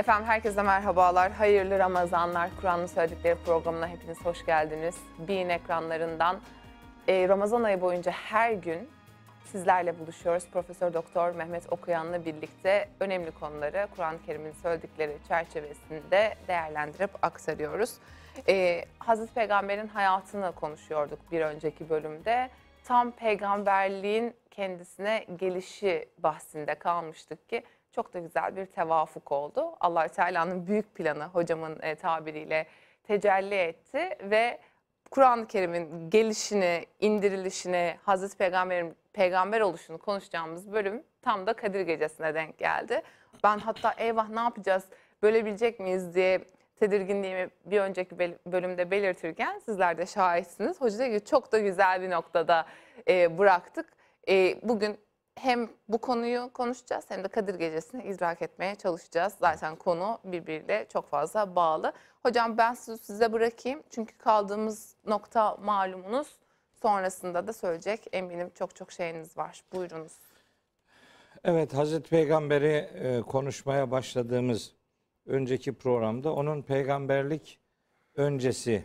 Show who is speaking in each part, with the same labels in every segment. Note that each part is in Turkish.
Speaker 1: Efendim herkese merhabalar. Hayırlı Ramazanlar. Kur'an'ın söyledikleri programına hepiniz hoş geldiniz. Bean ekranlarından e, Ramazan ayı boyunca her gün sizlerle buluşuyoruz. Profesör Doktor Mehmet Okuyan'la birlikte önemli konuları Kur'an-ı Kerim'in söyledikleri çerçevesinde değerlendirip aktarıyoruz. E, Hazreti Peygamber'in hayatını konuşuyorduk bir önceki bölümde. Tam peygamberliğin kendisine gelişi bahsinde kalmıştık ki çok da güzel bir tevafuk oldu. allah Teala'nın büyük planı hocamın e, tabiriyle tecelli etti ve Kur'an-ı Kerim'in gelişini, indirilişini, Hazreti Peygamber'in peygamber oluşunu konuşacağımız bölüm tam da Kadir Gecesi'ne denk geldi. Ben hatta eyvah ne yapacağız, bölebilecek miyiz diye tedirginliğimi bir önceki bölümde belirtirken sizler de şahitsiniz. Hoca çok da güzel bir noktada e, bıraktık. E, bugün hem bu konuyu konuşacağız hem de Kadir Gecesi'ni idrak etmeye çalışacağız. Zaten konu birbiriyle çok fazla bağlı. Hocam ben sizi size bırakayım. Çünkü kaldığımız nokta malumunuz. Sonrasında da söyleyecek eminim çok çok şeyiniz var. Buyurunuz.
Speaker 2: Evet Hazreti Peygamber'i e, konuşmaya başladığımız önceki programda onun peygamberlik öncesi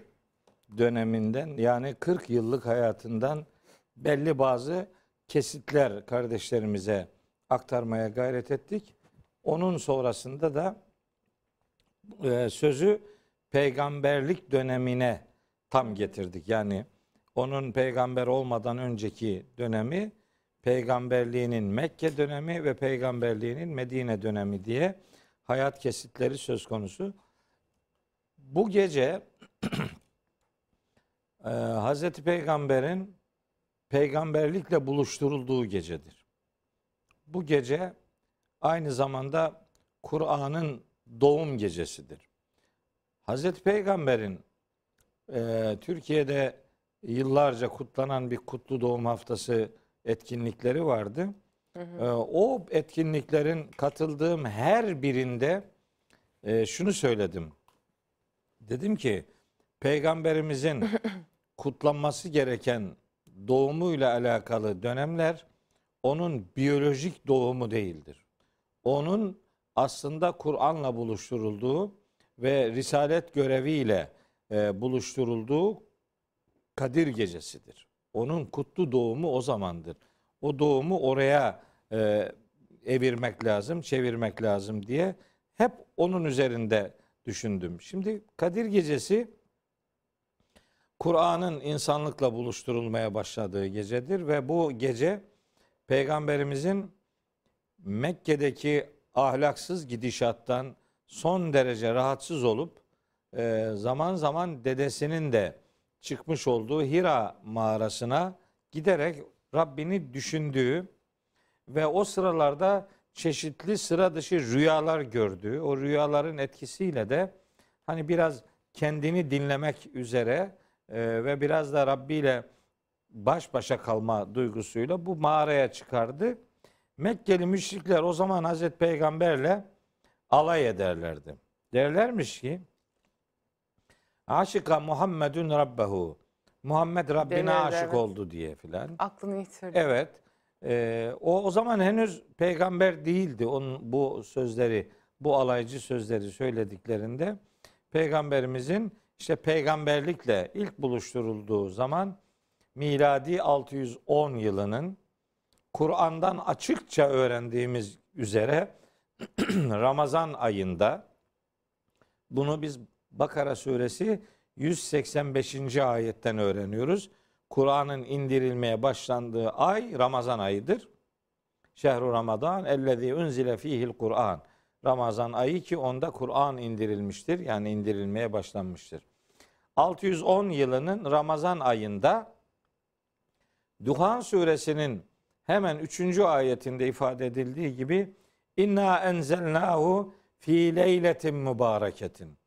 Speaker 2: döneminden yani 40 yıllık hayatından belli bazı kesitler kardeşlerimize aktarmaya gayret ettik. Onun sonrasında da e, sözü peygamberlik dönemine tam getirdik. Yani onun peygamber olmadan önceki dönemi, peygamberliğinin Mekke dönemi ve peygamberliğinin Medine dönemi diye hayat kesitleri söz konusu. Bu gece e, Hazreti Peygamber'in peygamberlikle buluşturulduğu gecedir. Bu gece aynı zamanda Kur'an'ın doğum gecesidir. Hazreti Peygamber'in e, Türkiye'de yıllarca kutlanan bir kutlu doğum haftası etkinlikleri vardı. Hı hı. E, o etkinliklerin katıldığım her birinde e, şunu söyledim. Dedim ki peygamberimizin kutlanması gereken doğumuyla alakalı dönemler onun biyolojik doğumu değildir. Onun aslında Kur'an'la buluşturulduğu ve risalet göreviyle e, buluşturulduğu Kadir gecesidir. Onun kutlu doğumu o zamandır. O doğumu oraya e, evirmek lazım, çevirmek lazım diye hep onun üzerinde düşündüm. Şimdi Kadir gecesi Kur'an'ın insanlıkla buluşturulmaya başladığı gecedir ve bu gece Peygamberimizin Mekke'deki ahlaksız gidişattan son derece rahatsız olup e, zaman zaman dedesinin de çıkmış olduğu Hira mağarasına giderek Rabbini düşündüğü ve o sıralarda çeşitli sıra dışı rüyalar gördüğü, o rüyaların etkisiyle de hani biraz kendini dinlemek üzere e, ve biraz da Rabbi ile baş başa kalma duygusuyla bu mağaraya çıkardı. Mekkeli müşrikler o zaman Hazreti Peygamberle alay ederlerdi. Derlermiş ki Aşıka Muhammedun Rabbehu. Muhammed Rabbine Denirdi, aşık evet. oldu diye filan.
Speaker 1: Aklını yitirdi.
Speaker 2: Evet. E, o o zaman henüz peygamber değildi. Onun bu sözleri, bu alaycı sözleri söylediklerinde peygamberimizin işte peygamberlikle ilk buluşturulduğu zaman miladi 610 yılının Kur'an'dan açıkça öğrendiğimiz üzere Ramazan ayında bunu biz Bakara suresi 185. ayetten öğreniyoruz. Kur'an'ın indirilmeye başlandığı ay Ramazan ayıdır. Şehru Ramazan ellezî unzile fihil Kur'an. Ramazan ayı ki onda Kur'an indirilmiştir. Yani indirilmeye başlanmıştır. 610 yılının Ramazan ayında Duhan suresinin hemen 3. ayetinde ifade edildiği gibi inna enzelnahu fi leyletin mübareketin.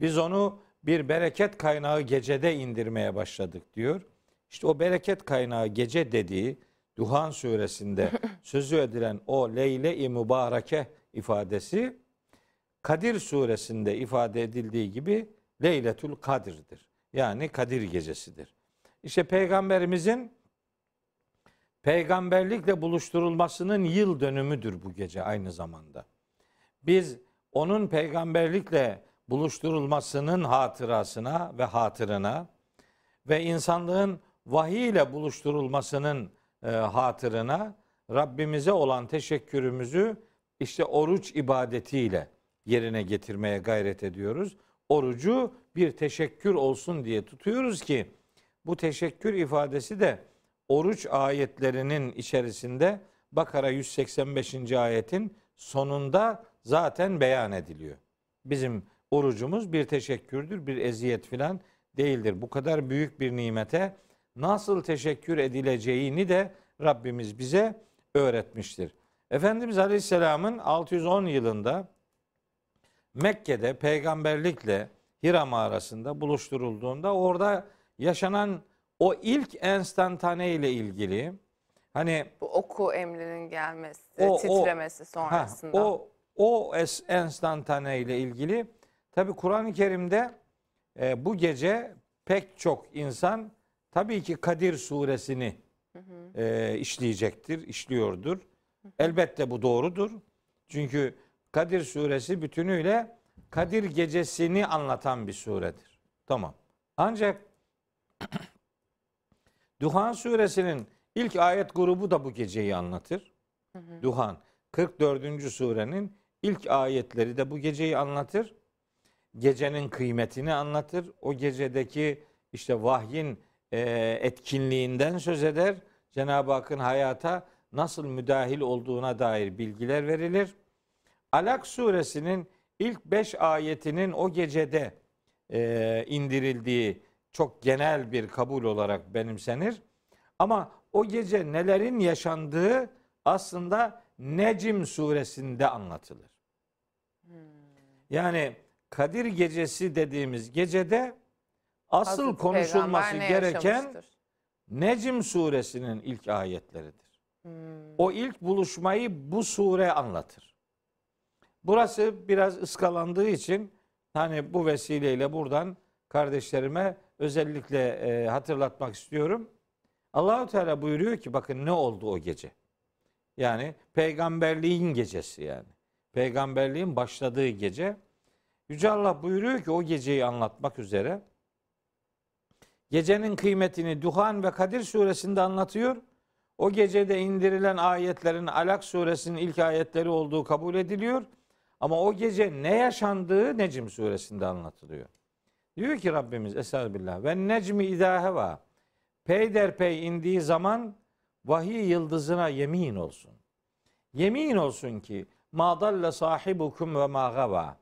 Speaker 2: Biz onu bir bereket kaynağı gecede indirmeye başladık diyor. İşte o bereket kaynağı gece dediği Duhan suresinde sözü edilen o leyle-i mübareke ifadesi Kadir suresinde ifade edildiği gibi Leyletül Kadir'dir. Yani Kadir gecesidir. İşte peygamberimizin peygamberlikle buluşturulmasının yıl dönümüdür bu gece aynı zamanda. Biz onun peygamberlikle buluşturulmasının hatırasına ve hatırına ve insanlığın vahiy ile buluşturulmasının e, hatırına Rabbimize olan teşekkürümüzü işte oruç ibadetiyle yerine getirmeye gayret ediyoruz. Orucu bir teşekkür olsun diye tutuyoruz ki bu teşekkür ifadesi de oruç ayetlerinin içerisinde Bakara 185. ayetin sonunda zaten beyan ediliyor. Bizim orucumuz bir teşekkürdür, bir eziyet filan değildir. Bu kadar büyük bir nimete nasıl teşekkür edileceğini de Rabbimiz bize öğretmiştir. Efendimiz Aleyhisselam'ın 610 yılında Mekke'de peygamberlikle Hira mağarasında buluşturulduğunda orada yaşanan o ilk enstantane ile ilgili hani
Speaker 1: Bu oku emrinin gelmesi,
Speaker 2: O- o-
Speaker 1: titremesi
Speaker 2: ha,
Speaker 1: sonrasında.
Speaker 2: o o es enstantane ile ilgili tabi Kur'an-ı Kerim'de e, bu gece pek çok insan tabii ki Kadir suresini e, işleyecektir, işliyordur. Elbette bu doğrudur. Çünkü Kadir suresi bütünüyle Kadir gecesini anlatan bir suredir. Tamam. Ancak Duhan suresinin ilk ayet grubu da bu geceyi anlatır. Duhan 44. surenin ilk ayetleri de bu geceyi anlatır. Gecenin kıymetini anlatır. O gecedeki işte vahyin e, etkinliğinden söz eder. Cenab-ı Hakk'ın hayata nasıl müdahil olduğuna dair bilgiler verilir. Alak suresinin ilk beş ayetinin o gecede e, indirildiği çok genel bir kabul olarak benimsenir. Ama o gece nelerin yaşandığı aslında Necim suresinde anlatılır. Yani Kadir gecesi dediğimiz gecede asıl
Speaker 1: Hazreti
Speaker 2: konuşulması gereken? Necim suresinin ilk ayetleridir.
Speaker 1: Hmm.
Speaker 2: O ilk buluşmayı bu sure anlatır. Burası biraz ıskalandığı için hani bu vesileyle buradan kardeşlerime özellikle e, hatırlatmak istiyorum. Allahu Teala buyuruyor ki bakın ne oldu o gece? Yani peygamberliğin gecesi yani. Peygamberliğin başladığı gece. Yüce Allah buyuruyor ki o geceyi anlatmak üzere gecenin kıymetini Duhan ve Kadir suresinde anlatıyor. O gecede indirilen ayetlerin Alak suresinin ilk ayetleri olduğu kabul ediliyor. Ama o gece ne yaşandığı Necm suresinde anlatılıyor. Diyor ki Rabbimiz Estağfirullah ve necmi idâ heva peyderpey indiği zaman vahiy yıldızına yemin olsun. Yemin olsun ki ma dalle sahibukum ve ma.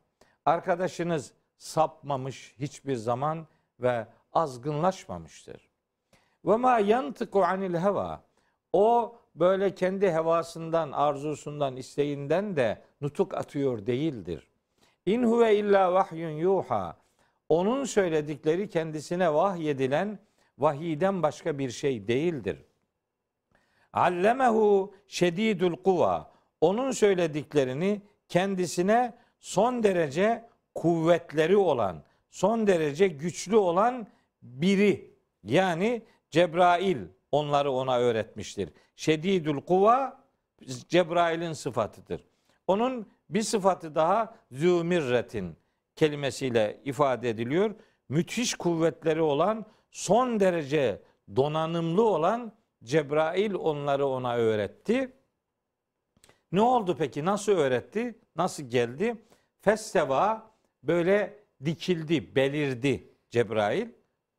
Speaker 2: Arkadaşınız sapmamış hiçbir zaman ve azgınlaşmamıştır. Ve ma yantıku anil heva. O böyle kendi hevasından, arzusundan, isteğinden de nutuk atıyor değildir. İn huve illa vahyun yuha. Onun söyledikleri kendisine vahyedilen vahiyden başka bir şey değildir. Allemehu şedidul kuva. Onun söylediklerini kendisine son derece kuvvetleri olan, son derece güçlü olan biri yani Cebrail onları ona öğretmiştir. Şedidül kuva Cebrail'in sıfatıdır. Onun bir sıfatı daha zümirretin kelimesiyle ifade ediliyor. Müthiş kuvvetleri olan, son derece donanımlı olan Cebrail onları ona öğretti. Ne oldu peki? Nasıl öğretti? Nasıl geldi? Festeva böyle dikildi, belirdi Cebrail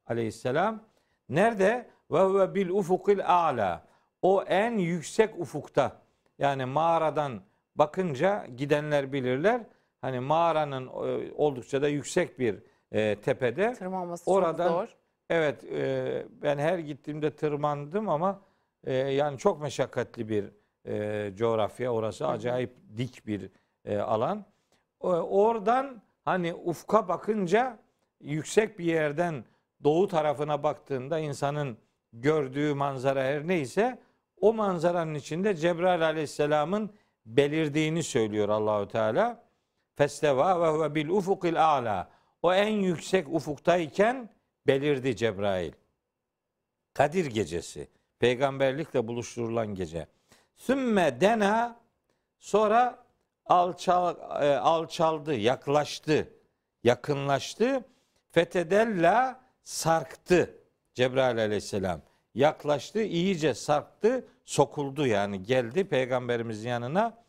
Speaker 2: aleyhisselam. Nerede? Ve huve bil ufukil a'la. O en yüksek ufukta. Yani mağaradan bakınca gidenler bilirler. Hani mağaranın e, oldukça da yüksek bir e, tepede.
Speaker 1: Tırmanması
Speaker 2: Oradan-
Speaker 1: çok zor.
Speaker 2: Evet, e, ben her gittiğimde tırmandım ama e, yani çok meşakkatli bir e, coğrafya. Orası acayip dik bir e, alan. O- oradan hani ufka bakınca yüksek bir yerden doğu tarafına baktığında insanın gördüğü manzara her neyse o manzaranın içinde Cebrail aleyhisselamın belirdiğini söylüyor Allahü Teala. Festeva ve huve bil ufukil a'la. O en yüksek ufuktayken belirdi Cebrail. Kadir gecesi. Peygamberlikle buluşturulan gece. Sümme dena sonra alçal, e, alçaldı, yaklaştı, yakınlaştı. Fetedella sarktı Cebrail aleyhisselam. Yaklaştı, iyice sarktı, sokuldu yani geldi peygamberimizin yanına.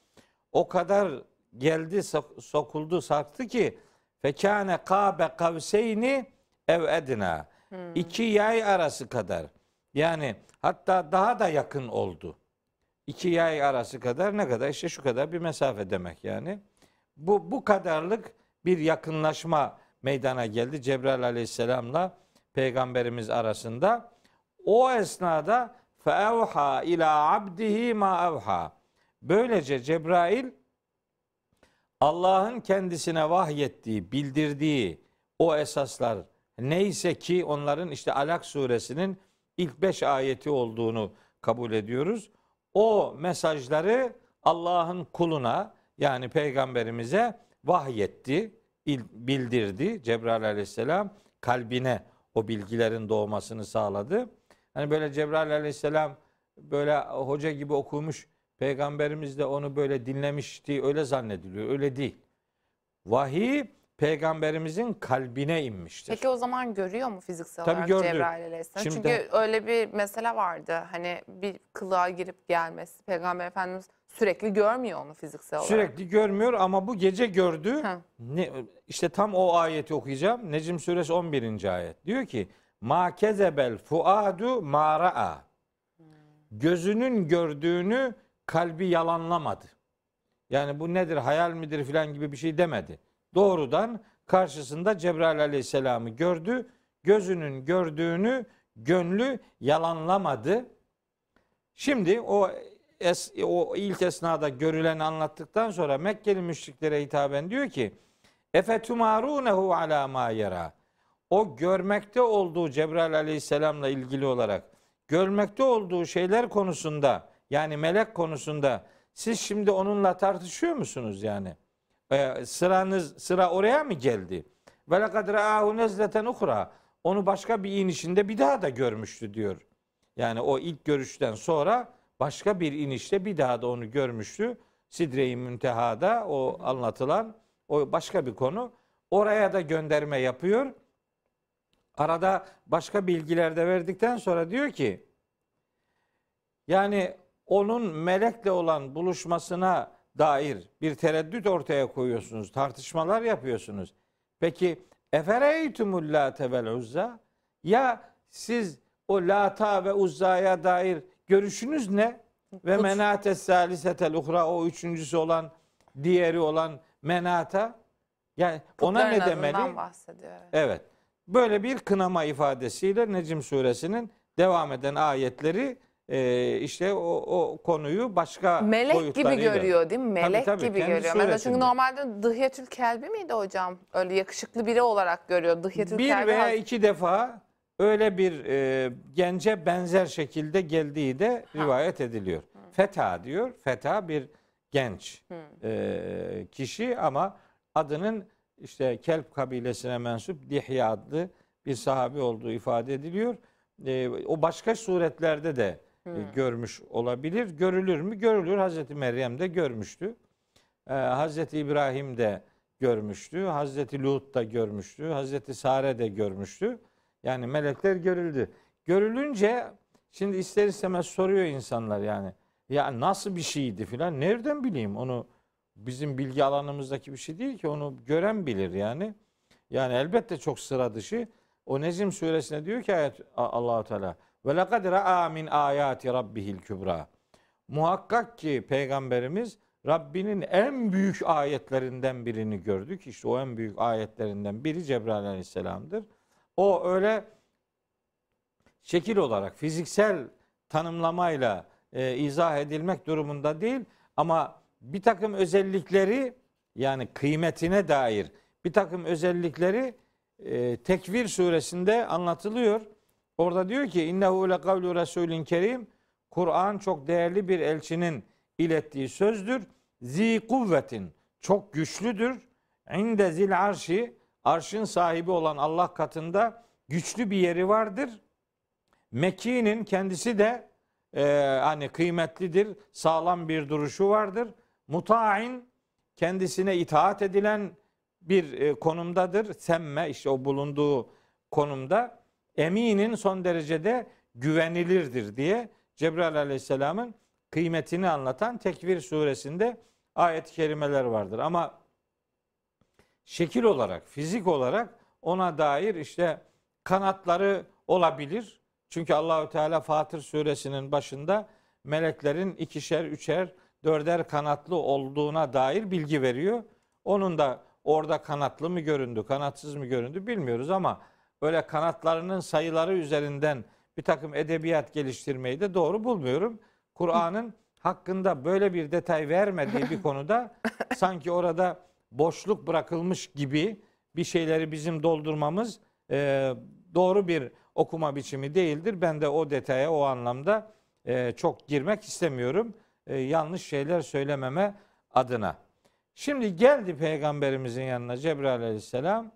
Speaker 2: O kadar geldi, sok- sokuldu, sarktı ki fekâne kâbe kavseyni ev edna. İki yay arası kadar. Yani hatta daha da yakın oldu. İki yay arası kadar ne kadar? İşte şu kadar bir mesafe demek yani. Bu, bu kadarlık bir yakınlaşma meydana geldi Cebrail aleyhisselamla peygamberimiz arasında. O esnada feevha ila abdihi ma evha. Böylece Cebrail Allah'ın kendisine vahyettiği, bildirdiği o esaslar neyse ki onların işte Alak suresinin ilk beş ayeti olduğunu kabul ediyoruz. O mesajları Allah'ın kuluna yani peygamberimize vahyetti, il- bildirdi Cebrail aleyhisselam kalbine o bilgilerin doğmasını sağladı. Hani böyle Cebrail aleyhisselam böyle hoca gibi okumuş peygamberimiz de onu böyle dinlemişti öyle zannediliyor. Öyle değil. Vahiy peygamberimizin kalbine inmiştir.
Speaker 1: Peki o zaman görüyor mu fiziksel
Speaker 2: Tabii
Speaker 1: olarak
Speaker 2: gördü.
Speaker 1: Cebrail aleyhisselam?
Speaker 2: Şimdi-
Speaker 1: Çünkü öyle bir mesele vardı. Hani bir kılığa girip gelmesi. Peygamber Efendimiz sürekli görmüyor onu fiziksel olarak.
Speaker 2: Sürekli görmüyor ama bu gece gördü.
Speaker 1: Ha.
Speaker 2: Ne, işte tam o ayeti okuyacağım. Necim suresi 11. ayet. Diyor ki Ma kezebel fuadu ma ra'a. Gözünün gördüğünü kalbi yalanlamadı. Yani bu nedir hayal midir filan gibi bir şey demedi. Doğrudan karşısında Cebrail aleyhisselamı gördü. Gözünün gördüğünü gönlü yalanlamadı. Şimdi o es, o ilk esnada görüleni anlattıktan sonra Mekkeli müşriklere hitaben diyor ki Efetumarunehu ala ma yara. O görmekte olduğu Cebrail aleyhisselamla ilgili olarak görmekte olduğu şeyler konusunda yani melek konusunda siz şimdi onunla tartışıyor musunuz yani? Ee, sıranız sıra oraya mı geldi? Ve lekad ra'ahu nezleten uhra. Onu başka bir inişinde bir daha da görmüştü diyor. Yani o ilk görüşten sonra başka bir inişte bir daha da onu görmüştü. Sidre-i Münteha'da o anlatılan o başka bir konu. Oraya da gönderme yapıyor. Arada başka bilgiler de verdikten sonra diyor ki yani onun melekle olan buluşmasına dair bir tereddüt ortaya koyuyorsunuz. Tartışmalar yapıyorsunuz. Peki efereytumul late vel uzza ya siz o lata ve uzzaya dair görüşünüz ne? Ve menates salisetel uhra o üçüncüsü olan diğeri olan menata yani ona
Speaker 1: Putların
Speaker 2: ne demeli?
Speaker 1: bahsediyor. evet.
Speaker 2: Böyle bir kınama ifadesiyle Necim suresinin devam eden ayetleri e, işte o, o konuyu başka
Speaker 1: Melek gibi görüyor değil mi? Melek
Speaker 2: tabii,
Speaker 1: gibi
Speaker 2: kendi
Speaker 1: görüyor. Mesela çünkü
Speaker 2: suretinde.
Speaker 1: normalde Dıhyetül Kelbi miydi hocam? Öyle yakışıklı biri olarak görüyor. Dıhyetül
Speaker 2: Bir
Speaker 1: Kelbi
Speaker 2: veya iki defa öyle bir e, gence benzer şekilde geldiği de rivayet ediliyor. Feta diyor. Feta bir genç e, kişi ama adının işte Kelp kabilesine mensup Dihya adlı bir sahabi olduğu ifade ediliyor. E, o başka suretlerde de e, görmüş olabilir. Görülür mü? Görülür. Hazreti Meryem de görmüştü. Ee, Hazreti İbrahim de görmüştü. Hazreti Lut da görmüştü. Hazreti Sare de görmüştü. Yani melekler görüldü. Görülünce şimdi ister istemez soruyor insanlar yani. Ya nasıl bir şeydi filan? Nereden bileyim onu? Bizim bilgi alanımızdaki bir şey değil ki onu gören bilir yani. Yani elbette çok sıra dışı. O Necim suresine diyor ki ayet Allahu Teala ve lekad ra'a min ayati rabbihil kübra. Muhakkak ki peygamberimiz Rabbinin en büyük ayetlerinden birini gördük. İşte o en büyük ayetlerinden biri Cebrail Aleyhisselam'dır. O öyle şekil olarak fiziksel tanımlamayla e, izah edilmek durumunda değil ama bir takım özellikleri yani kıymetine dair bir takım özellikleri e, Tekvir suresinde anlatılıyor. Orada diyor ki innehu le kavlu resulin kerim Kur'an çok değerli bir elçinin ilettiği sözdür. Zi kuvvetin çok güçlüdür. İnde zil arşi arşın sahibi olan Allah katında güçlü bir yeri vardır. Mekki'nin kendisi de e, hani kıymetlidir, sağlam bir duruşu vardır. Muta'in kendisine itaat edilen bir e, konumdadır. Semme işte o bulunduğu konumda eminin son derecede güvenilirdir diye Cebrail aleyhisselamın kıymetini anlatan Tekvir suresinde ayet-i kerimeler vardır. Ama şekil olarak, fizik olarak ona dair işte kanatları olabilir. Çünkü Allahü Teala Fatır suresinin başında meleklerin ikişer, üçer, dörder kanatlı olduğuna dair bilgi veriyor. Onun da orada kanatlı mı göründü, kanatsız mı göründü bilmiyoruz ama böyle kanatlarının sayıları üzerinden bir takım edebiyat geliştirmeyi de doğru bulmuyorum. Kur'an'ın hakkında böyle bir detay vermediği bir konuda sanki orada boşluk bırakılmış gibi bir şeyleri bizim doldurmamız e, doğru bir okuma biçimi değildir. Ben de o detaya o anlamda e, çok girmek istemiyorum. E, yanlış şeyler söylememe adına. Şimdi geldi peygamberimizin yanına Cebrail aleyhisselam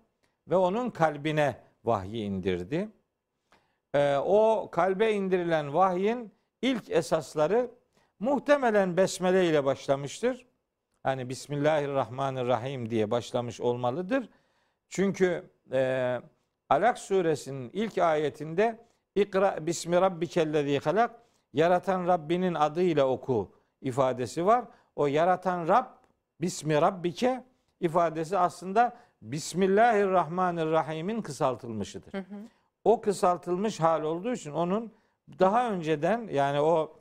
Speaker 2: ve onun kalbine vahyi indirdi. E, o kalbe indirilen vahyin ilk esasları muhtemelen besmele ile başlamıştır. Hani Bismillahirrahmanirrahim diye başlamış olmalıdır. Çünkü e, Alak suresinin ilk ayetinde İkra bismi rabbikellezî halak yaratan Rabbinin adıyla oku ifadesi var. O yaratan Rab bismi rabbike ifadesi aslında Bismillahirrahmanirrahim'in kısaltılmışıdır. Hı hı. O kısaltılmış hal olduğu için onun daha önceden yani o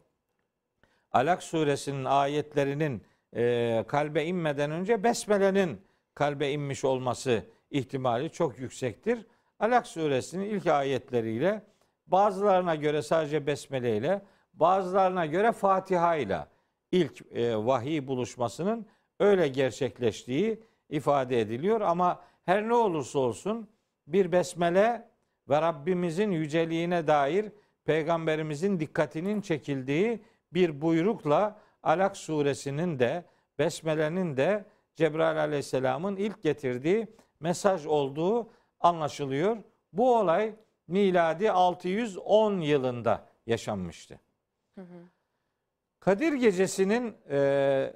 Speaker 2: Alak suresinin ayetlerinin e, kalbe inmeden önce Besmele'nin kalbe inmiş olması ihtimali çok yüksektir. Alak suresinin ilk ayetleriyle bazılarına göre sadece Besmele ile bazılarına göre Fatiha ile ilk e, vahiy buluşmasının öyle gerçekleştiği ifade ediliyor ama her ne olursa olsun bir besmele ve Rabbimizin yüceliğine dair peygamberimizin dikkatinin çekildiği bir buyrukla Alak suresinin de besmelenin de Cebrail aleyhisselamın ilk getirdiği mesaj olduğu anlaşılıyor. Bu olay miladi 610 yılında yaşanmıştı. Hı hı. Kadir Gecesi'nin e,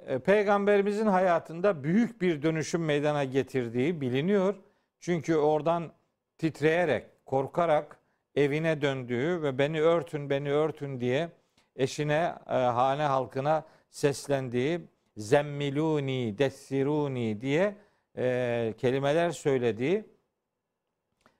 Speaker 2: e, peygamberimizin hayatında büyük bir dönüşüm meydana getirdiği biliniyor. Çünkü oradan titreyerek, korkarak evine döndüğü ve beni örtün, beni örtün diye eşine, e, hane halkına seslendiği zemmiluni, dessiruni diye e, kelimeler söylediği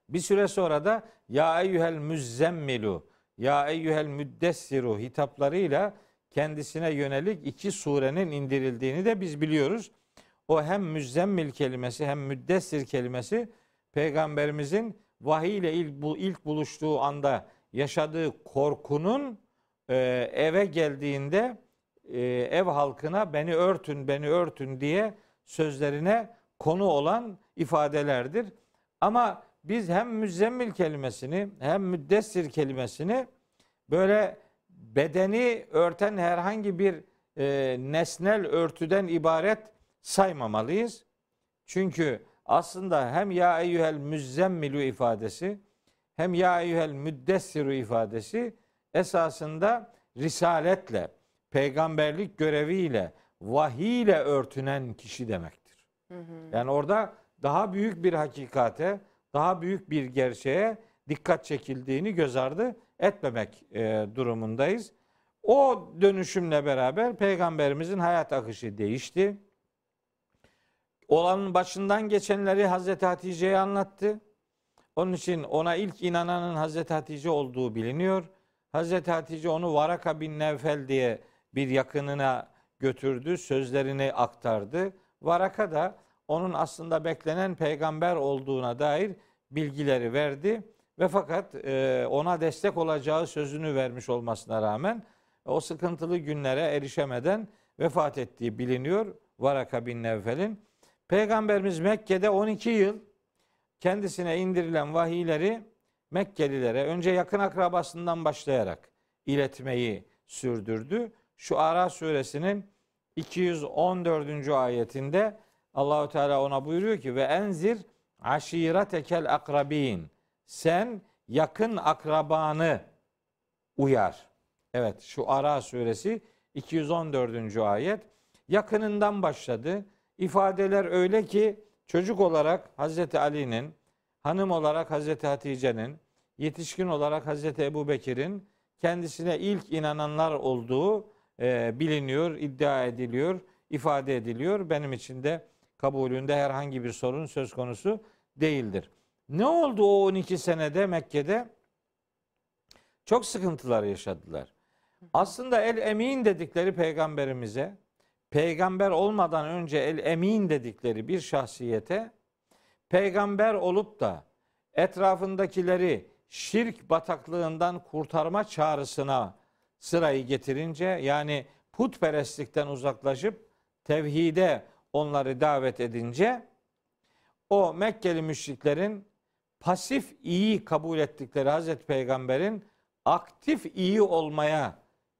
Speaker 2: bir süre sonra da ya eyyuhel müzzemmilu, ya eyyuhel müddessiru hitaplarıyla kendisine yönelik iki surenin indirildiğini de biz biliyoruz. O hem müzzemmil kelimesi hem müddessir kelimesi peygamberimizin vahiy ile ilk, bu, ilk buluştuğu anda yaşadığı korkunun e, eve geldiğinde e, ev halkına beni örtün beni örtün diye sözlerine konu olan ifadelerdir. Ama biz hem müzzemmil kelimesini hem müddessir kelimesini böyle bedeni örten herhangi bir e, nesnel örtüden ibaret saymamalıyız. Çünkü aslında hem ya eyyuhel müzzemmilu ifadesi hem ya eyyuhel müddessiru ifadesi esasında risaletle, peygamberlik göreviyle, vahiy ile örtünen kişi demektir. Hı hı. Yani orada daha büyük bir hakikate, daha büyük bir gerçeğe dikkat çekildiğini göz ardı etmemek e, durumundayız. O dönüşümle beraber peygamberimizin hayat akışı değişti. Olanın başından geçenleri Hazreti Hatice'ye anlattı. Onun için ona ilk inananın Hazreti Hatice olduğu biliniyor. Hazreti Hatice onu Varaka bin Nevfel diye bir yakınına götürdü, sözlerini aktardı. Varaka da onun aslında beklenen peygamber olduğuna dair bilgileri verdi ve fakat e, ona destek olacağı sözünü vermiş olmasına rağmen o sıkıntılı günlere erişemeden vefat ettiği biliniyor Varaka bin Nevfel'in. Peygamberimiz Mekke'de 12 yıl kendisine indirilen vahiyleri Mekkelilere önce yakın akrabasından başlayarak iletmeyi sürdürdü. Şu Ara suresinin 214. ayetinde Allahu Teala ona buyuruyor ki ve enzir aşiretekel akrabin. Sen yakın akrabanı uyar. Evet şu Ara suresi 214. ayet yakınından başladı. ifadeler öyle ki çocuk olarak Hazreti Ali'nin, hanım olarak Hazreti Hatice'nin, yetişkin olarak Hazreti Ebu Bekir'in kendisine ilk inananlar olduğu e, biliniyor, iddia ediliyor, ifade ediliyor. Benim için de kabulünde herhangi bir sorun söz konusu değildir. Ne oldu o 12 senede Mekke'de? Çok sıkıntılar yaşadılar. Aslında el emin dedikleri peygamberimize, peygamber olmadan önce el emin dedikleri bir şahsiyete, peygamber olup da etrafındakileri şirk bataklığından kurtarma çağrısına sırayı getirince yani putperestlikten uzaklaşıp tevhide onları davet edince o Mekkeli müşriklerin pasif iyi kabul ettikleri Hazreti Peygamber'in aktif iyi olmaya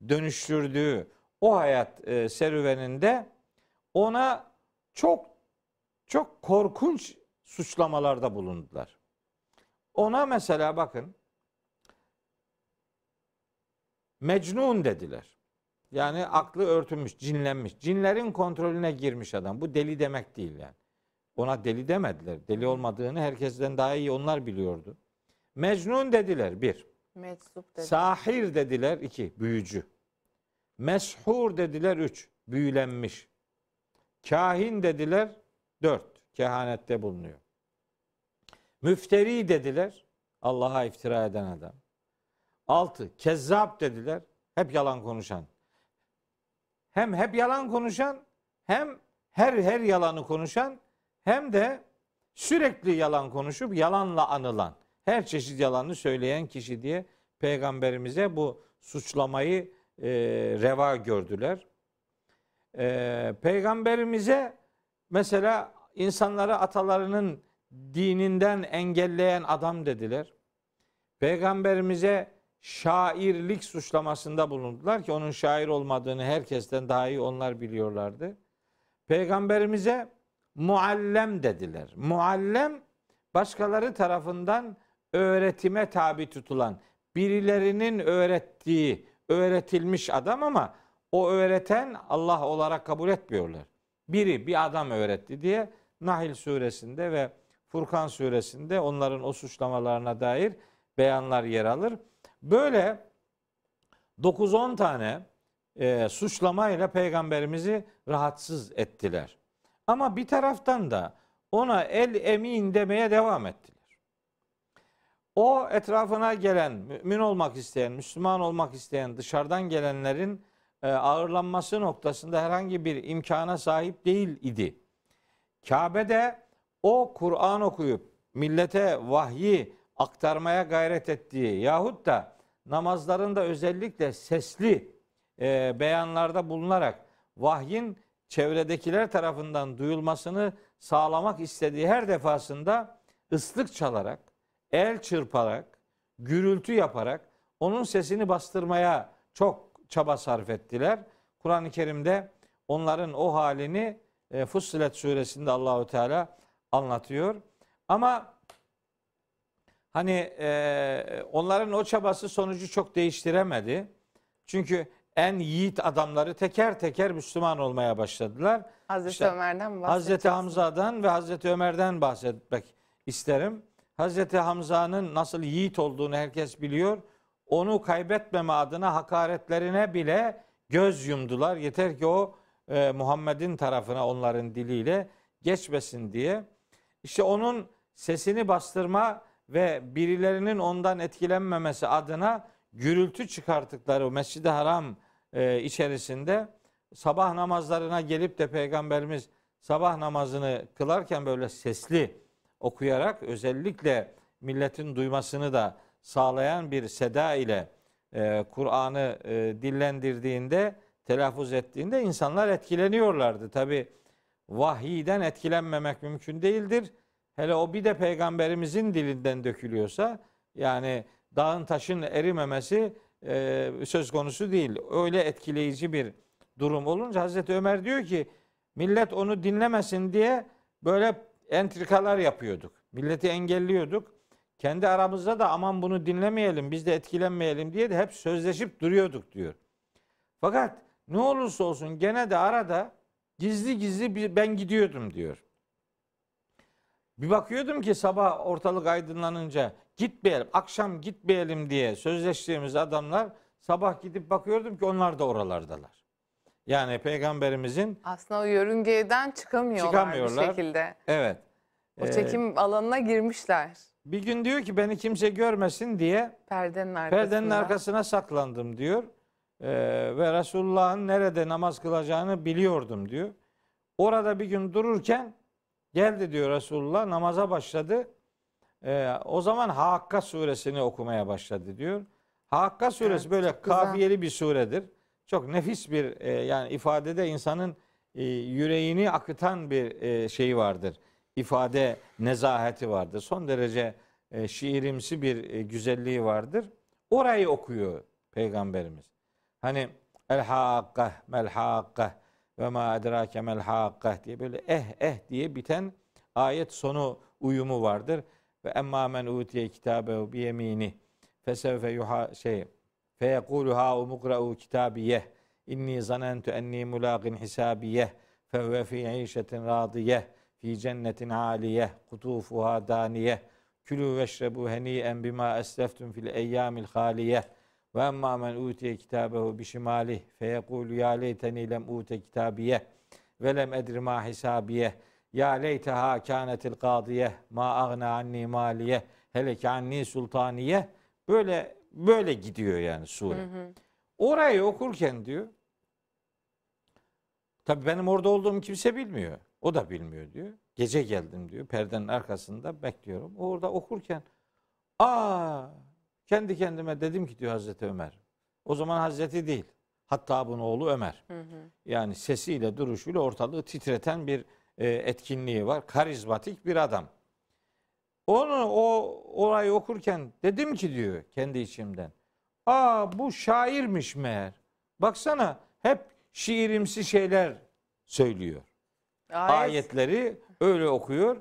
Speaker 2: dönüştürdüğü o hayat e, serüveninde ona çok çok korkunç suçlamalarda bulundular. Ona mesela bakın Mecnun dediler. Yani aklı örtülmüş, cinlenmiş. Cinlerin kontrolüne girmiş adam. Bu deli demek değil yani. Ona deli demediler. Deli olmadığını herkesten daha iyi onlar biliyordu. Mecnun dediler bir.
Speaker 1: Meczup dedi.
Speaker 2: Sahir dediler iki. Büyücü. Meshur dediler üç. Büyülenmiş. Kahin dediler dört. Kehanette bulunuyor. Müfteri dediler. Allah'a iftira eden adam. Altı. Kezzap dediler. Hep yalan konuşan. Hem hep yalan konuşan hem her her yalanı konuşan hem de sürekli yalan konuşup yalanla anılan her çeşit yalanı söyleyen kişi diye peygamberimize bu suçlamayı e, reva gördüler. E, peygamberimize mesela insanları atalarının dininden engelleyen adam dediler. Peygamberimize şairlik suçlamasında bulundular ki onun şair olmadığını herkesten daha iyi onlar biliyorlardı. Peygamberimize muallem dediler. Muallem başkaları tarafından öğretime tabi tutulan, birilerinin öğrettiği, öğretilmiş adam ama o öğreten Allah olarak kabul etmiyorlar. Biri bir adam öğretti diye Nahil suresinde ve Furkan suresinde onların o suçlamalarına dair beyanlar yer alır. Böyle 9-10 tane e, suçlamayla peygamberimizi rahatsız ettiler. Ama bir taraftan da ona el emin demeye devam ettiler. O etrafına gelen, mümin olmak isteyen, Müslüman olmak isteyen dışarıdan gelenlerin e, ağırlanması noktasında herhangi bir imkana sahip değil idi. Kabe'de o Kur'an okuyup millete vahyi aktarmaya gayret ettiği yahut da namazlarında özellikle sesli e, beyanlarda bulunarak vahyin çevredekiler tarafından duyulmasını sağlamak istediği her defasında ıslık çalarak, el çırparak, gürültü yaparak onun sesini bastırmaya çok çaba sarf ettiler. Kur'an-ı Kerim'de onların o halini e, Fussilet suresinde Allahu Teala anlatıyor. Ama hani e, onların o çabası sonucu çok değiştiremedi. Çünkü en yiğit adamları teker teker Müslüman olmaya başladılar.
Speaker 1: Hazreti
Speaker 2: İşte
Speaker 1: Ömer'den
Speaker 2: Hazreti? Hamza'dan ve Hazreti Ömer'den bahsetmek isterim. Hazreti Hamza'nın nasıl yiğit olduğunu herkes biliyor. Onu kaybetmeme adına hakaretlerine bile göz yumdular. Yeter ki o e, Muhammed'in tarafına onların diliyle geçmesin diye. İşte onun sesini bastırma ve birilerinin ondan etkilenmemesi adına gürültü çıkarttıkları o Mescid-i Haram e, içerisinde sabah namazlarına gelip de Peygamberimiz sabah namazını kılarken böyle sesli okuyarak özellikle milletin duymasını da sağlayan bir seda ile e, Kur'an'ı e, dillendirdiğinde, telaffuz ettiğinde insanlar etkileniyorlardı. Tabi vahiyden etkilenmemek mümkün değildir. Hele o bir de peygamberimizin dilinden dökülüyorsa yani dağın taşın erimemesi e, söz konusu değil. Öyle etkileyici bir durum olunca Hazreti Ömer diyor ki millet onu dinlemesin diye böyle entrikalar yapıyorduk. Milleti engelliyorduk. Kendi aramızda da aman bunu dinlemeyelim, biz de etkilenmeyelim diye de hep sözleşip duruyorduk diyor. Fakat ne olursa olsun gene de arada Gizli gizli ben gidiyordum diyor. Bir bakıyordum ki sabah ortalık aydınlanınca gitmeyelim, akşam gitmeyelim diye sözleştiğimiz adamlar sabah gidip bakıyordum ki onlar da oralardalar. Yani peygamberimizin
Speaker 1: Aslında o yörüngeden çıkamıyorlar,
Speaker 2: Çıkamıyorlar.
Speaker 1: bir şekilde.
Speaker 2: evet
Speaker 1: O
Speaker 2: e,
Speaker 1: çekim alanına girmişler.
Speaker 2: bir gün diyor ki beni kimse görmesin diye
Speaker 1: Perdenin arkasında.
Speaker 2: perdenin arkasına saklandım diyor. Ee, ve Resulullah'ın nerede namaz kılacağını biliyordum diyor. Orada bir gün dururken geldi diyor Resulullah namaza başladı. Ee, o zaman Hakka suresini okumaya başladı diyor. Hakka suresi
Speaker 1: Evet,
Speaker 2: böyle
Speaker 1: güzel.
Speaker 2: kafiyeli bir suredir. Çok nefis bir e, yani ifadede insanın e, yüreğini akıtan bir e, şeyi vardır. İfade nezaheti vardır. Son derece e, şiirimsi bir e, güzelliği vardır. Orayı okuyor peygamberimiz. Hani el hakkah mel hakkah ve ma edrake mel hakkah diye böyle eh eh diye biten ayet sonu uyumu vardır. Ve emma men utiye kitabehu bi yemini fesevfe yuha şey feyekulu ha umukra'u kitabiyeh inni zanentu enni mulaqin hisabiyeh fevve fi işetin radiyeh fi cennetin aliyeh kutufuha daniyeh Külü veşrebu heniyen bima esleftum fil eyyamil haliyeh. Ve emma men utiye kitabehu bişimalih feyekulu ya leyteni lem ute kitabiyeh ve lem edri ma hisabiyeh. Ya leyteha kânetil kadiyeh ma agna anni maliyeh heleke anni sultaniyeh. Böyle böyle gidiyor yani sure. Orayı okurken diyor Tabii benim orada olduğumu kimse bilmiyor. O da bilmiyor diyor. Gece geldim diyor. Perdenin arkasında bekliyorum. Orada okurken aa kendi kendime dedim ki diyor Hazreti Ömer. O zaman Hazreti değil. Hatta bunun oğlu Ömer. Yani sesiyle duruşuyla ortalığı titreten bir etkinliği var. Karizmatik bir adam. Onu o orayı okurken dedim ki diyor kendi içimden. Aa bu şairmiş meğer. Baksana hep şiirimsi şeyler söylüyor.
Speaker 1: Ayet.
Speaker 2: Ayetleri öyle okuyor.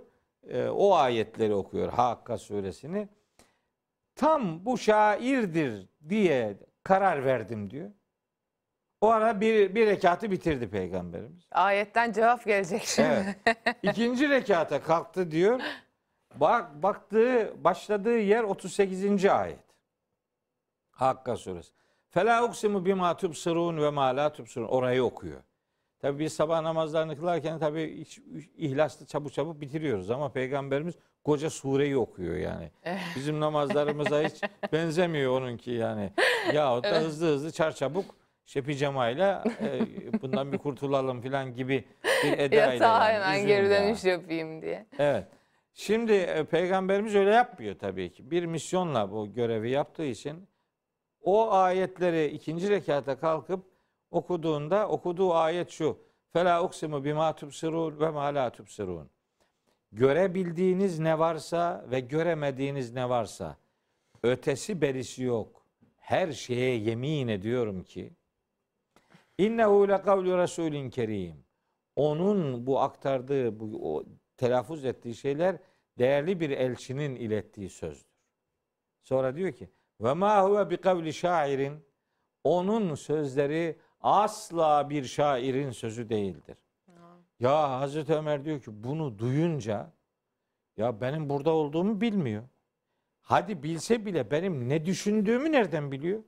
Speaker 2: e, o ayetleri okuyor Hakka suresini. Tam bu şairdir diye karar verdim diyor. O ara bir, bir rekatı bitirdi peygamberimiz.
Speaker 1: Ayetten cevap gelecek şimdi.
Speaker 2: Evet. İkinci rekata kalktı diyor. Bak baktığı başladığı yer 38. ayet. Hakka suresi. Fela uksimu bima tubsirun ve ma la tubsirun. Orayı okuyor. Tabi biz sabah namazlarını kılarken tabi ihlaslı çabuk çabuk bitiriyoruz ama peygamberimiz koca sureyi okuyor yani. Bizim namazlarımıza hiç benzemiyor onunki yani. Ya da hızlı hızlı çarçabuk işte pijamayla e, bundan bir kurtulalım falan gibi bir edayla.
Speaker 1: Yatağa
Speaker 2: yani.
Speaker 1: hemen
Speaker 2: Üzüm
Speaker 1: geri
Speaker 2: ya.
Speaker 1: dönüş yapayım diye.
Speaker 2: Evet. Şimdi e, peygamberimiz öyle yapmıyor tabii ki. Bir misyonla bu görevi yaptığı için o ayetleri ikinci rekata kalkıp okuduğunda okuduğu ayet şu. Fela uksimu bima tubsirun ve ma la tubsirun. Görebildiğiniz ne varsa ve göremediğiniz ne varsa ötesi berisi yok. Her şeye yemin ediyorum ki innehu le kavlu rasulin kerim. Onun bu aktardığı, bu o, telaffuz ettiği şeyler değerli bir elçinin ilettiği sözdür. Sonra diyor ki ve ma huve bi kavli şairin onun sözleri asla bir şairin sözü değildir. Ya Hazreti Ömer diyor ki bunu duyunca ya benim burada olduğumu bilmiyor. Hadi bilse bile benim ne düşündüğümü nereden biliyor?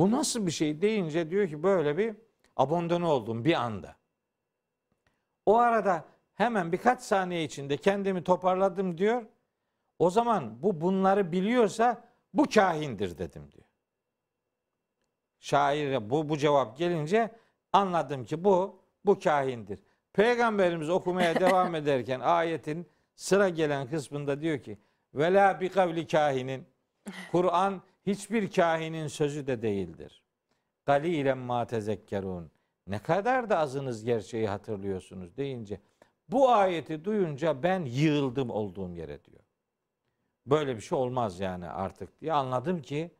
Speaker 2: Bu nasıl bir şey deyince diyor ki böyle bir abandone oldum bir anda. O arada hemen birkaç saniye içinde kendimi toparladım diyor. O zaman bu bunları biliyorsa bu kahindir dedim diyor. Şaire bu bu cevap gelince anladım ki bu bu kahindir. Peygamberimiz okumaya devam ederken ayetin sıra gelen kısmında diyor ki vela bi kavli kahinin Kur'an hiçbir kahinin sözü de değildir. Galilen ma tezekkerun. Ne kadar da azınız gerçeği hatırlıyorsunuz deyince bu ayeti duyunca ben yığıldım olduğum yere diyor. Böyle bir şey olmaz yani artık diye anladım ki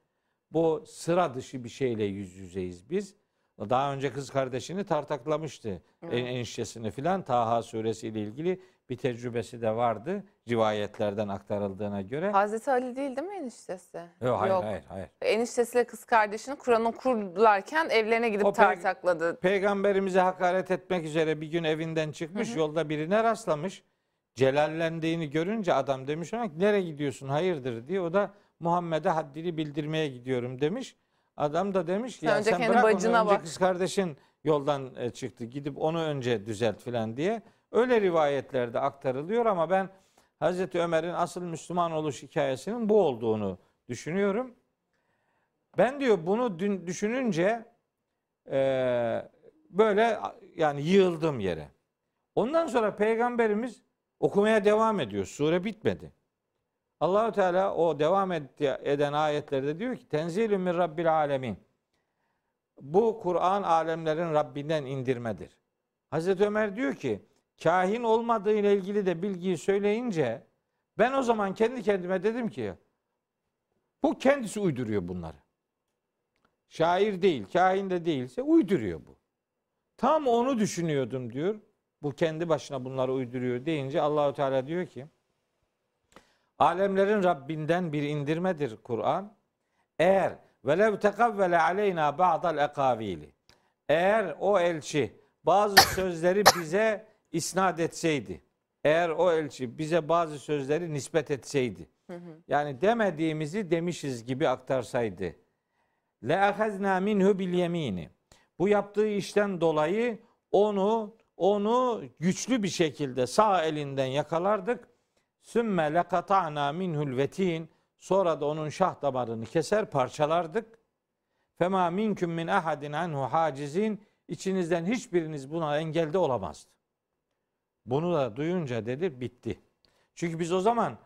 Speaker 2: bu sıra dışı bir şeyle yüz yüzeyiz biz. Daha önce kız kardeşini tartaklamıştı. En eniştesini filan Taha suresi ile ilgili bir tecrübesi de vardı rivayetlerden aktarıldığına göre.
Speaker 1: Hazreti Ali değil değil mi eniştesi?
Speaker 2: Yok, hayır, hayır, hayır.
Speaker 1: Eniştesiyle kız kardeşini Kur'an okurlarken evlerine gidip
Speaker 2: O pek-
Speaker 1: tartakladı.
Speaker 2: Peygamberimize hakaret etmek üzere bir gün evinden çıkmış, yolda birine rastlamış. Celallendiğini görünce adam demiş ona nereye gidiyorsun hayırdır diye. O da Muhammed'e haddini bildirmeye gidiyorum demiş. Adam da demiş ki
Speaker 1: Sen
Speaker 2: ya
Speaker 1: önce
Speaker 2: sen
Speaker 1: kendi
Speaker 2: bırak onu
Speaker 1: bacına
Speaker 2: önce
Speaker 1: bak."
Speaker 2: kız kardeşin yoldan e, çıktı gidip onu önce düzelt filan diye. Öyle rivayetlerde aktarılıyor ama ben Hazreti Ömer'in asıl Müslüman oluş hikayesinin bu olduğunu düşünüyorum. Ben diyor bunu düşününce e, böyle yani yığıldım yere. Ondan sonra peygamberimiz okumaya devam ediyor. Sure bitmedi. Allahu Teala o devam eden ayetlerde diyor ki tenzilü min rabbil alemin. Bu Kur'an alemlerin Rabbinden indirmedir. Hazreti Ömer diyor ki kahin olmadığı ilgili de bilgiyi söyleyince ben o zaman kendi kendime dedim ki bu kendisi uyduruyor bunları. Şair değil, kahin de değilse uyduruyor bu. Tam onu düşünüyordum diyor. Bu kendi başına bunları uyduruyor deyince Allahu Teala diyor ki alemlerin Rabbinden bir indirmedir Kur'an. Eğer velev tekavvele aleyna ba'dal ekavili. Eğer o elçi bazı sözleri bize isnat etseydi. Eğer o elçi bize bazı sözleri nispet etseydi. Yani demediğimizi demişiz gibi aktarsaydı. Le ahazna minhu bil. Bu yaptığı işten dolayı onu onu güçlü bir şekilde sağ elinden yakalardık. Sümme lekata'na minhul vetin. Sonra da onun şah damarını keser parçalardık. Fema minküm min ahadin anhu hacizin. İçinizden hiçbiriniz buna engelde olamazdı. Bunu da duyunca dedi bitti. Çünkü biz o zaman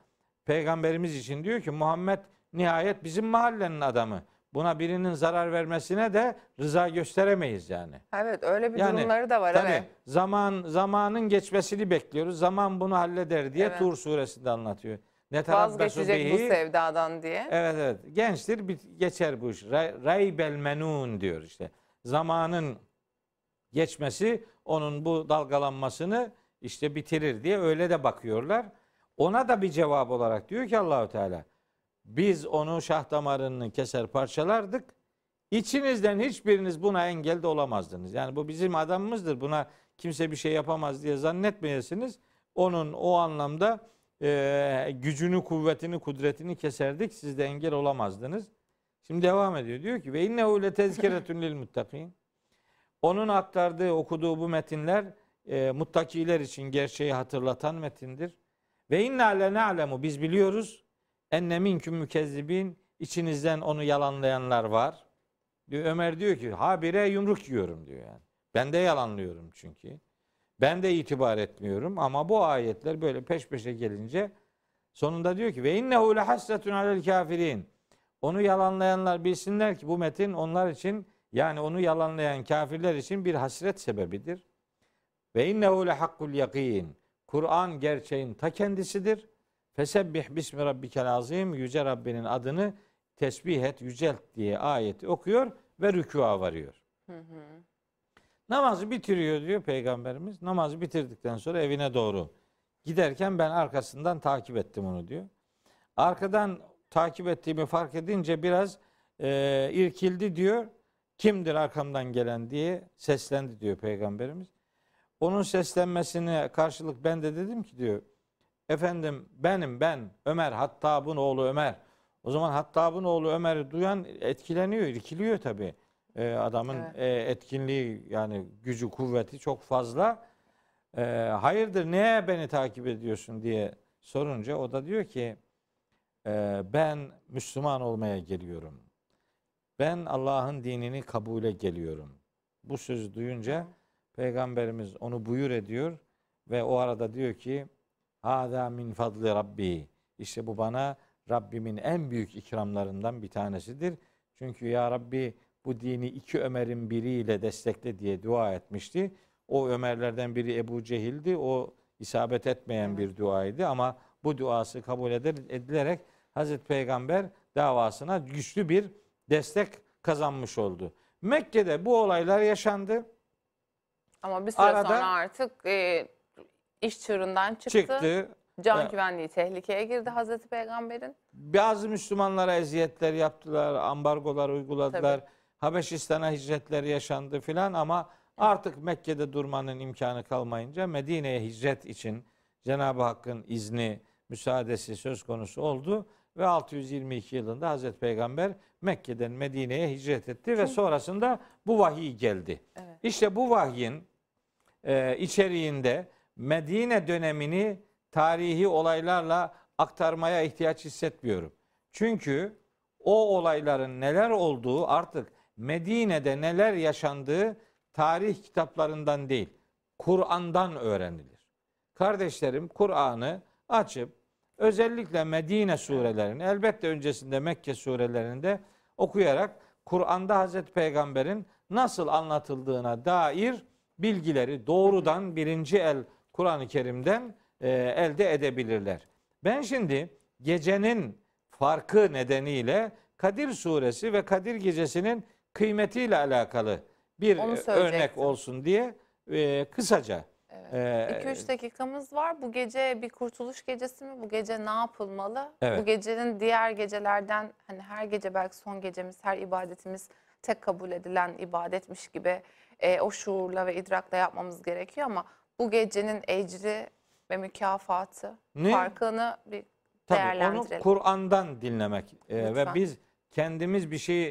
Speaker 2: peygamberimiz için diyor ki Muhammed nihayet bizim mahallenin adamı. Buna birinin zarar vermesine de rıza gösteremeyiz yani.
Speaker 1: Evet öyle bir
Speaker 2: Yani,
Speaker 1: durumları da var.
Speaker 2: Tabii
Speaker 1: evet.
Speaker 2: zaman zamanın geçmesini bekliyoruz. Zaman bunu halleder diye
Speaker 1: Evet.
Speaker 2: Tur suresinde anlatıyor. Ne
Speaker 1: Vazgeçecek bu
Speaker 2: bihi.
Speaker 1: sevdadan diye.
Speaker 2: Evet evet. Gençtir bit- geçer bu iş. Ray- Raybel menun diyor işte. Zamanın geçmesi onun bu dalgalanmasını işte bitirir diye öyle de bakıyorlar. Ona da bir cevap olarak diyor ki Allahu Teala biz onu şah damarını keser parçalardık. İçinizden hiçbiriniz buna engel de olamazdınız. Yani bu bizim adamımızdır. Buna kimse bir şey yapamaz diye zannetmeyesiniz. Onun o anlamda e, gücünü, kuvvetini, kudretini keserdik. Siz de engel olamazdınız. Şimdi devam ediyor. Diyor ki ve innehu le tezkeretun lil muttakin. Onun aktardığı, okuduğu bu metinler e, muttakiler için gerçeği hatırlatan metindir. Ve inna le na'lemu biz biliyoruz enne minküm mükezzibin içinizden onu yalanlayanlar var. Diyor, Ömer diyor ki habire yumruk yiyorum diyor yani. Ben de yalanlıyorum çünkü. Ben de itibar etmiyorum ama bu ayetler böyle peş peşe gelince sonunda diyor ki ve innehu le hasretun alel kafirin. Onu yalanlayanlar bilsinler ki bu metin onlar için yani onu yalanlayan kafirler için bir hasret sebebidir. Ve innehu le hakkul yakin. Kur'an gerçeğin ta kendisidir. Fesebbih bismi rabbikel azim. Yüce Rabbinin adını tesbih et, yücelt diye ayeti okuyor ve rükûa varıyor. Namazı bitiriyor diyor Peygamberimiz. Namazı bitirdikten sonra evine doğru giderken ben arkasından takip ettim onu diyor. Arkadan takip ettiğimi fark edince biraz e, irkildi diyor. Kimdir arkamdan gelen diye seslendi diyor Peygamberimiz. Onun seslenmesine karşılık ben de dedim ki diyor. Efendim benim ben Ömer Hattab'ın oğlu Ömer. O zaman Hattab'ın oğlu Ömer'i duyan etkileniyor, irkiliyor tabii. Ee, adamın
Speaker 1: Evet.
Speaker 2: e, etkinliği yani gücü, kuvveti çok fazla. Ee, hayırdır neye beni takip ediyorsun diye sorunca o da diyor ki "Ee, ben Müslüman olmaya geliyorum. Ben Allah'ın dinini kabule geliyorum. Bu sözü duyunca Peygamberimiz onu buyur ediyor ve o arada diyor ki Hâzâ min fadli Rabbi. İşte bu bana Rabbimin en büyük ikramlarından bir tanesidir. Çünkü ya Rabbi bu dini iki Ömer'in biriyle destekle diye dua etmişti. O Ömerlerden biri Ebu Cehil'di. O isabet etmeyen bir duaydı ama bu duası kabul edil- edilerek Hazreti Peygamber davasına güçlü bir destek kazanmış oldu. Mekke'de bu olaylar yaşandı.
Speaker 1: Ama bir süre
Speaker 2: Arada-
Speaker 1: sonra artık e, İş çığırından çıktı.
Speaker 2: çıktı.
Speaker 1: Can
Speaker 2: Evet.
Speaker 1: güvenliği tehlikeye girdi Hazreti Peygamber'in.
Speaker 2: Bazı Müslümanlara eziyetler yaptılar, ambargolar uyguladılar. Habeşistan'a hicretler yaşandı filan ama artık Mekke'de durmanın imkanı kalmayınca Medine'ye hicret için Cenab-ı Hakk'ın izni, müsaadesi söz konusu oldu ve 622 yılında Hazreti Peygamber Mekke'den Medine'ye hicret etti ve sonrasında bu vahiy geldi.
Speaker 1: Evet.
Speaker 2: İşte bu vahyin e, içeriğinde Medine dönemini tarihi olaylarla aktarmaya ihtiyaç hissetmiyorum. Çünkü o olayların neler olduğu artık Medine'de neler yaşandığı tarih kitaplarından değil, Kur'an'dan öğrenilir. Kardeşlerim Kur'an'ı açıp özellikle Medine surelerini elbette öncesinde Mekke surelerinde okuyarak Kur'an'da Hazreti Peygamber'in nasıl anlatıldığına dair bilgileri doğrudan birinci el Kur'an-ı Kerim'den e, elde edebilirler. Ben şimdi gecenin farkı nedeniyle Kadir suresi ve Kadir gecesinin kıymetiyle alakalı bir e, örnek olsun diye e, kısaca
Speaker 1: Evet.
Speaker 2: e,
Speaker 1: 2-3 dakikamız var. Bu gece bir kurtuluş gecesi mi? Bu gece ne yapılmalı?
Speaker 2: Evet.
Speaker 1: Bu gecenin diğer gecelerden hani her gece belki son gecemiz, her ibadetimiz tek kabul edilen ibadetmiş gibi e, o şuurla ve idrakla yapmamız gerekiyor ama bu gecenin ecri ve mükafatı
Speaker 2: Ne?
Speaker 1: farkını bir
Speaker 2: Tabii onu
Speaker 1: değerlendirelim.
Speaker 2: Kur'an'dan dinlemek e, ve biz kendimiz bir şey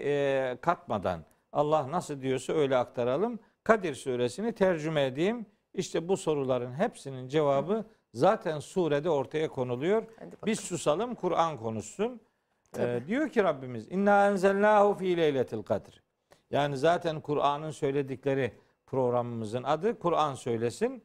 Speaker 2: e, katmadan Allah nasıl diyorsa öyle aktaralım. Kadir suresini tercüme edeyim. İşte bu soruların hepsinin cevabı zaten surede ortaya konuluyor. Biz susalım Kur'an konuşsun. E,
Speaker 1: Tabii.
Speaker 2: diyor ki Rabbimiz inna enzelnahu fi leyletil kadr. Yani zaten Kur'an'ın söyledikleri programımızın adı Kur'an söylesin.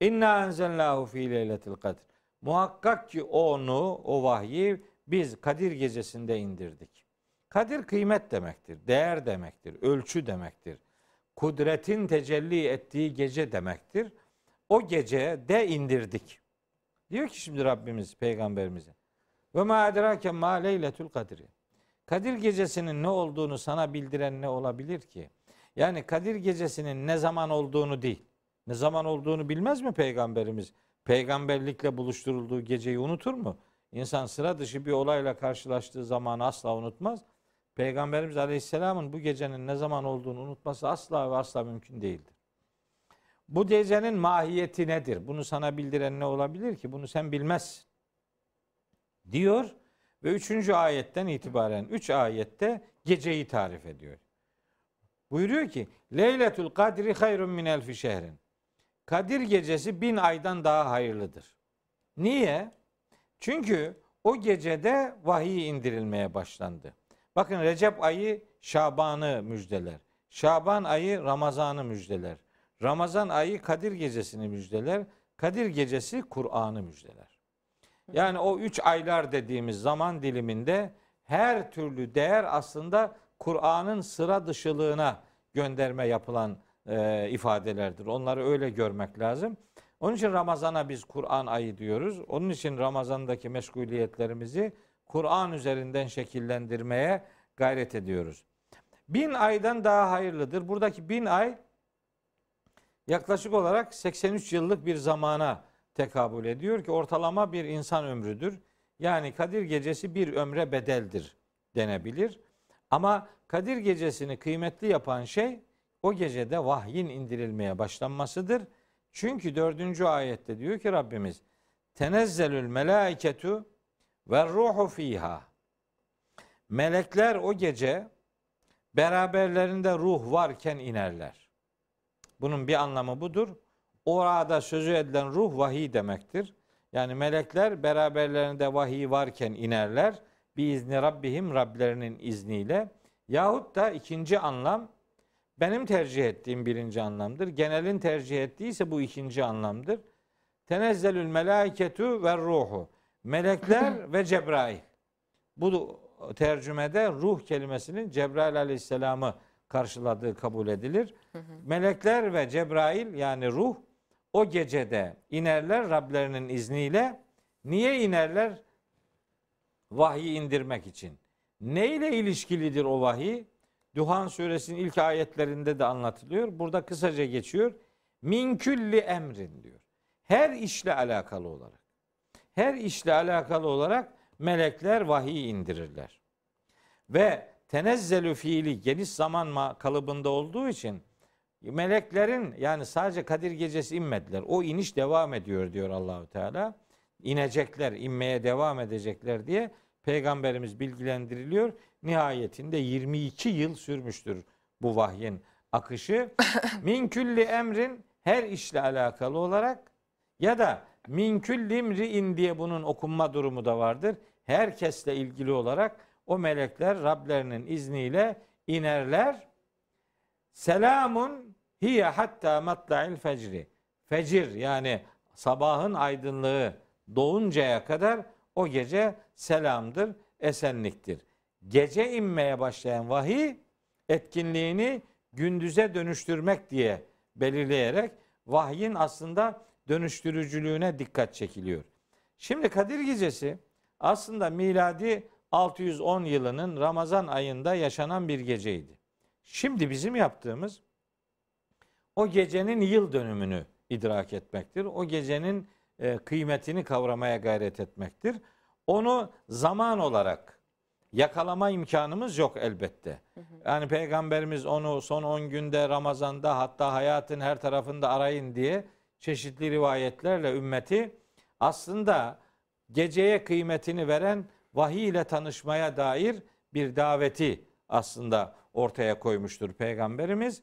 Speaker 2: İnna enzelnahu fi leyletil kadr. Muhakkak ki onu, o vahyi biz Kadir gecesinde indirdik. Kadir kıymet demektir, değer demektir, ölçü demektir. Kudretin tecelli ettiği gece demektir. O gece de indirdik. Diyor ki şimdi Rabbimiz peygamberimize. Ve ma edrake ma leyletul kadri. Kadir gecesinin ne olduğunu sana bildiren ne olabilir ki? Yani Kadir gecesinin ne zaman olduğunu değil. Ne zaman olduğunu bilmez mi peygamberimiz? Peygamberlikle buluşturulduğu geceyi unutur mu? İnsan sıra dışı bir olayla karşılaştığı zamanı asla unutmaz. Peygamberimiz Aleyhisselam'ın bu gecenin ne zaman olduğunu unutması asla ve asla mümkün değildir. Bu gecenin mahiyeti nedir? Bunu sana bildiren ne olabilir ki? Bunu sen bilmezsin. Diyor ve üçüncü ayetten itibaren üç ayette geceyi tarif ediyor. Buyuruyor ki Leyletul kadri hayrun min elfi şehrin. Kadir gecesi bin aydan daha hayırlıdır. Niye? Çünkü o gecede vahiy indirilmeye başlandı. Bakın Recep ayı Şaban'ı müjdeler. Şaban ayı Ramazan'ı müjdeler. Ramazan ayı Kadir gecesini müjdeler. Kadir gecesi Kur'an'ı müjdeler. Yani o üç aylar dediğimiz zaman diliminde her türlü değer aslında Kur'an'ın sıra dışılığına gönderme yapılan e, ifadelerdir. Onları öyle görmek lazım. Onun için Ramazan'a biz Kur'an ayı diyoruz. Onun için Ramazan'daki meşguliyetlerimizi Kur'an üzerinden şekillendirmeye gayret ediyoruz. Bin aydan daha hayırlıdır. Buradaki bin ay yaklaşık olarak 83 yıllık bir zamana tekabül ediyor ki ortalama bir insan ömrüdür. Yani Kadir gecesi bir ömre bedeldir denebilir. Ama Kadir gecesini kıymetli yapan şey o gecede vahyin indirilmeye başlanmasıdır. Çünkü dördüncü ayette diyor ki Rabbimiz tenezzelül melaiketu ve ruhu fiha. Melekler o gece beraberlerinde ruh varken inerler. Bunun bir anlamı budur. Orada sözü edilen ruh vahiy demektir. Yani melekler beraberlerinde vahiy varken inerler. Bir izni Rabbihim Rablerinin izniyle. Yahut da ikinci anlam benim tercih ettiğim birinci anlamdır. Genelin tercih ettiği ise bu ikinci anlamdır. Tenezzelül melaiketu ve ruhu. Melekler ve Cebrail. Bu tercümede ruh kelimesinin Cebrail aleyhisselamı karşıladığı kabul edilir. Melekler ve Cebrail yani ruh o gecede inerler Rablerinin izniyle. Niye inerler? Vahiy indirmek için. Ne ile ilişkilidir o vahiy? Duhan suresinin ilk ayetlerinde de anlatılıyor. Burada kısaca geçiyor. Min külli emrin diyor. her işle alakalı olarak. Her işle alakalı olarak melekler vahiy indirirler. Ve tenezzelü fiili geniş zaman ma- kalıbında olduğu için meleklerin yani sadece Kadir gecesi inmediler. O iniş devam ediyor diyor Allahu Teala. İnecekler, inmeye devam edecekler diye peygamberimiz bilgilendiriliyor. Nihayetinde 22 yıl sürmüştür bu vahyin akışı. Min külli emrin her işle alakalı olarak ya da min külli imri'in diye bunun okunma durumu da vardır. Herkesle ilgili olarak o melekler Rablerinin izniyle inerler. Selamun hiye hatta matla'il fecri. Fecir yani sabahın aydınlığı doğuncaya kadar o gece selamdır, esenliktir. Gece inmeye başlayan vahiy etkinliğini gündüze dönüştürmek diye belirleyerek vahyin aslında dönüştürücülüğüne dikkat çekiliyor. Şimdi Kadir Gecesi aslında miladi 610 yılının Ramazan ayında yaşanan bir geceydi. Şimdi bizim yaptığımız o gecenin yıl dönümünü idrak etmektir. O gecenin e, kıymetini kavramaya gayret etmektir. Onu zaman olarak yakalama imkanımız yok elbette. Yani peygamberimiz onu son 10 günde Ramazan'da hatta hayatın her tarafında arayın diye çeşitli rivayetlerle ümmeti aslında geceye kıymetini veren vahiy ile tanışmaya dair bir daveti aslında ortaya koymuştur peygamberimiz.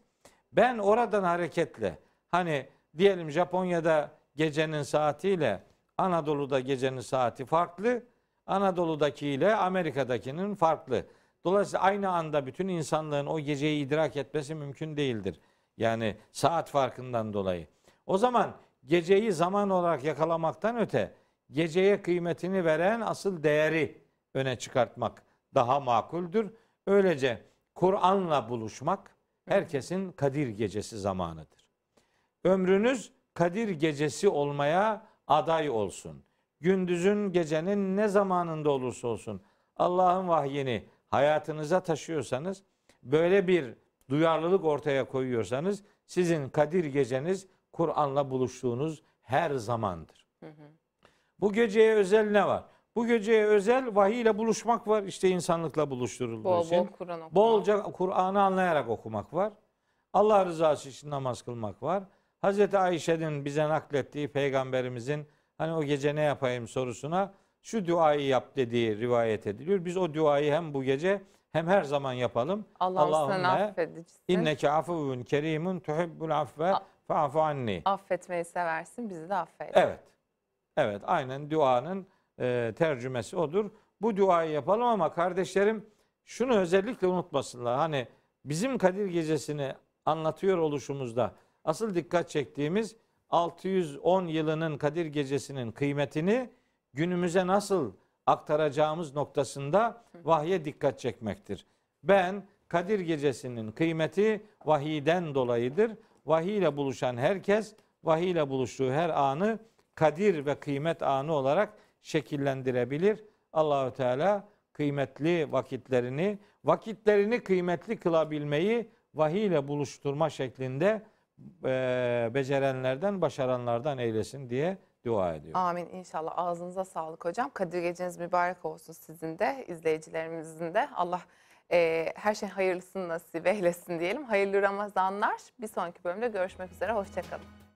Speaker 2: Ben oradan hareketle hani diyelim Japonya'da gecenin saatiyle Anadolu'da gecenin saati farklı. Anadolu'daki ile Amerika'dakinin farklı. Dolayısıyla aynı anda bütün insanlığın o geceyi idrak etmesi mümkün değildir. Yani saat farkından dolayı. O zaman geceyi zaman olarak yakalamaktan öte geceye kıymetini veren asıl değeri öne çıkartmak daha makuldür. Öylece Kur'an'la buluşmak herkesin Kadir gecesi zamanıdır. Ömrünüz Kadir gecesi olmaya aday olsun. Gündüzün gecenin ne zamanında olursa olsun Allah'ın vahyini hayatınıza taşıyorsanız böyle bir duyarlılık ortaya koyuyorsanız sizin Kadir geceniz Kur'an'la buluştuğunuz her zamandır. Bu geceye özel ne var? Bu geceye özel vahiy ile buluşmak var. İşte insanlıkla buluşturulduğu
Speaker 1: Bol
Speaker 2: için.
Speaker 1: bol Kur'an okumak.
Speaker 2: Bolca Kur'an'ı anlayarak okumak var. Allah rızası için namaz kılmak var. Hazreti Ayşe'nin bize naklettiği peygamberimizin hani o gece ne yapayım sorusuna şu duayı yap dediği rivayet ediliyor. Biz o duayı hem bu gece hem her zaman yapalım.
Speaker 1: Allah'ım sen
Speaker 2: Allahümme
Speaker 1: affedicisin.
Speaker 2: inneke afuvun kerimun tuhibbul afve fa'fu anni.
Speaker 1: Affetmeyi seversin, bizi de affet.
Speaker 2: Evet. Evet aynen duanın e, tercümesi odur. Bu duayı yapalım ama kardeşlerim şunu özellikle unutmasınlar. Hani bizim Kadir Gecesi'ni anlatıyor oluşumuzda asıl dikkat çektiğimiz 610 yılının Kadir Gecesi'nin kıymetini günümüze nasıl aktaracağımız noktasında vahye dikkat çekmektir. Ben Kadir Gecesi'nin kıymeti vahiyden dolayıdır. Vahiy ile buluşan herkes vahiy ile buluştuğu her anı kadir ve kıymet anı olarak şekillendirebilir. Allahü Teala kıymetli vakitlerini, vakitlerini kıymetli kılabilmeyi vahiy ile buluşturma şeklinde e, becerenlerden, başaranlardan eylesin diye dua ediyor.
Speaker 1: Amin inşallah. Ağzınıza sağlık hocam. Kadir geceniz mübarek olsun sizin de, izleyicilerimizin de. Allah e, her şey hayırlısını nasip eylesin diyelim. Hayırlı Ramazanlar. Bir sonraki bölümde görüşmek üzere. Hoşçakalın.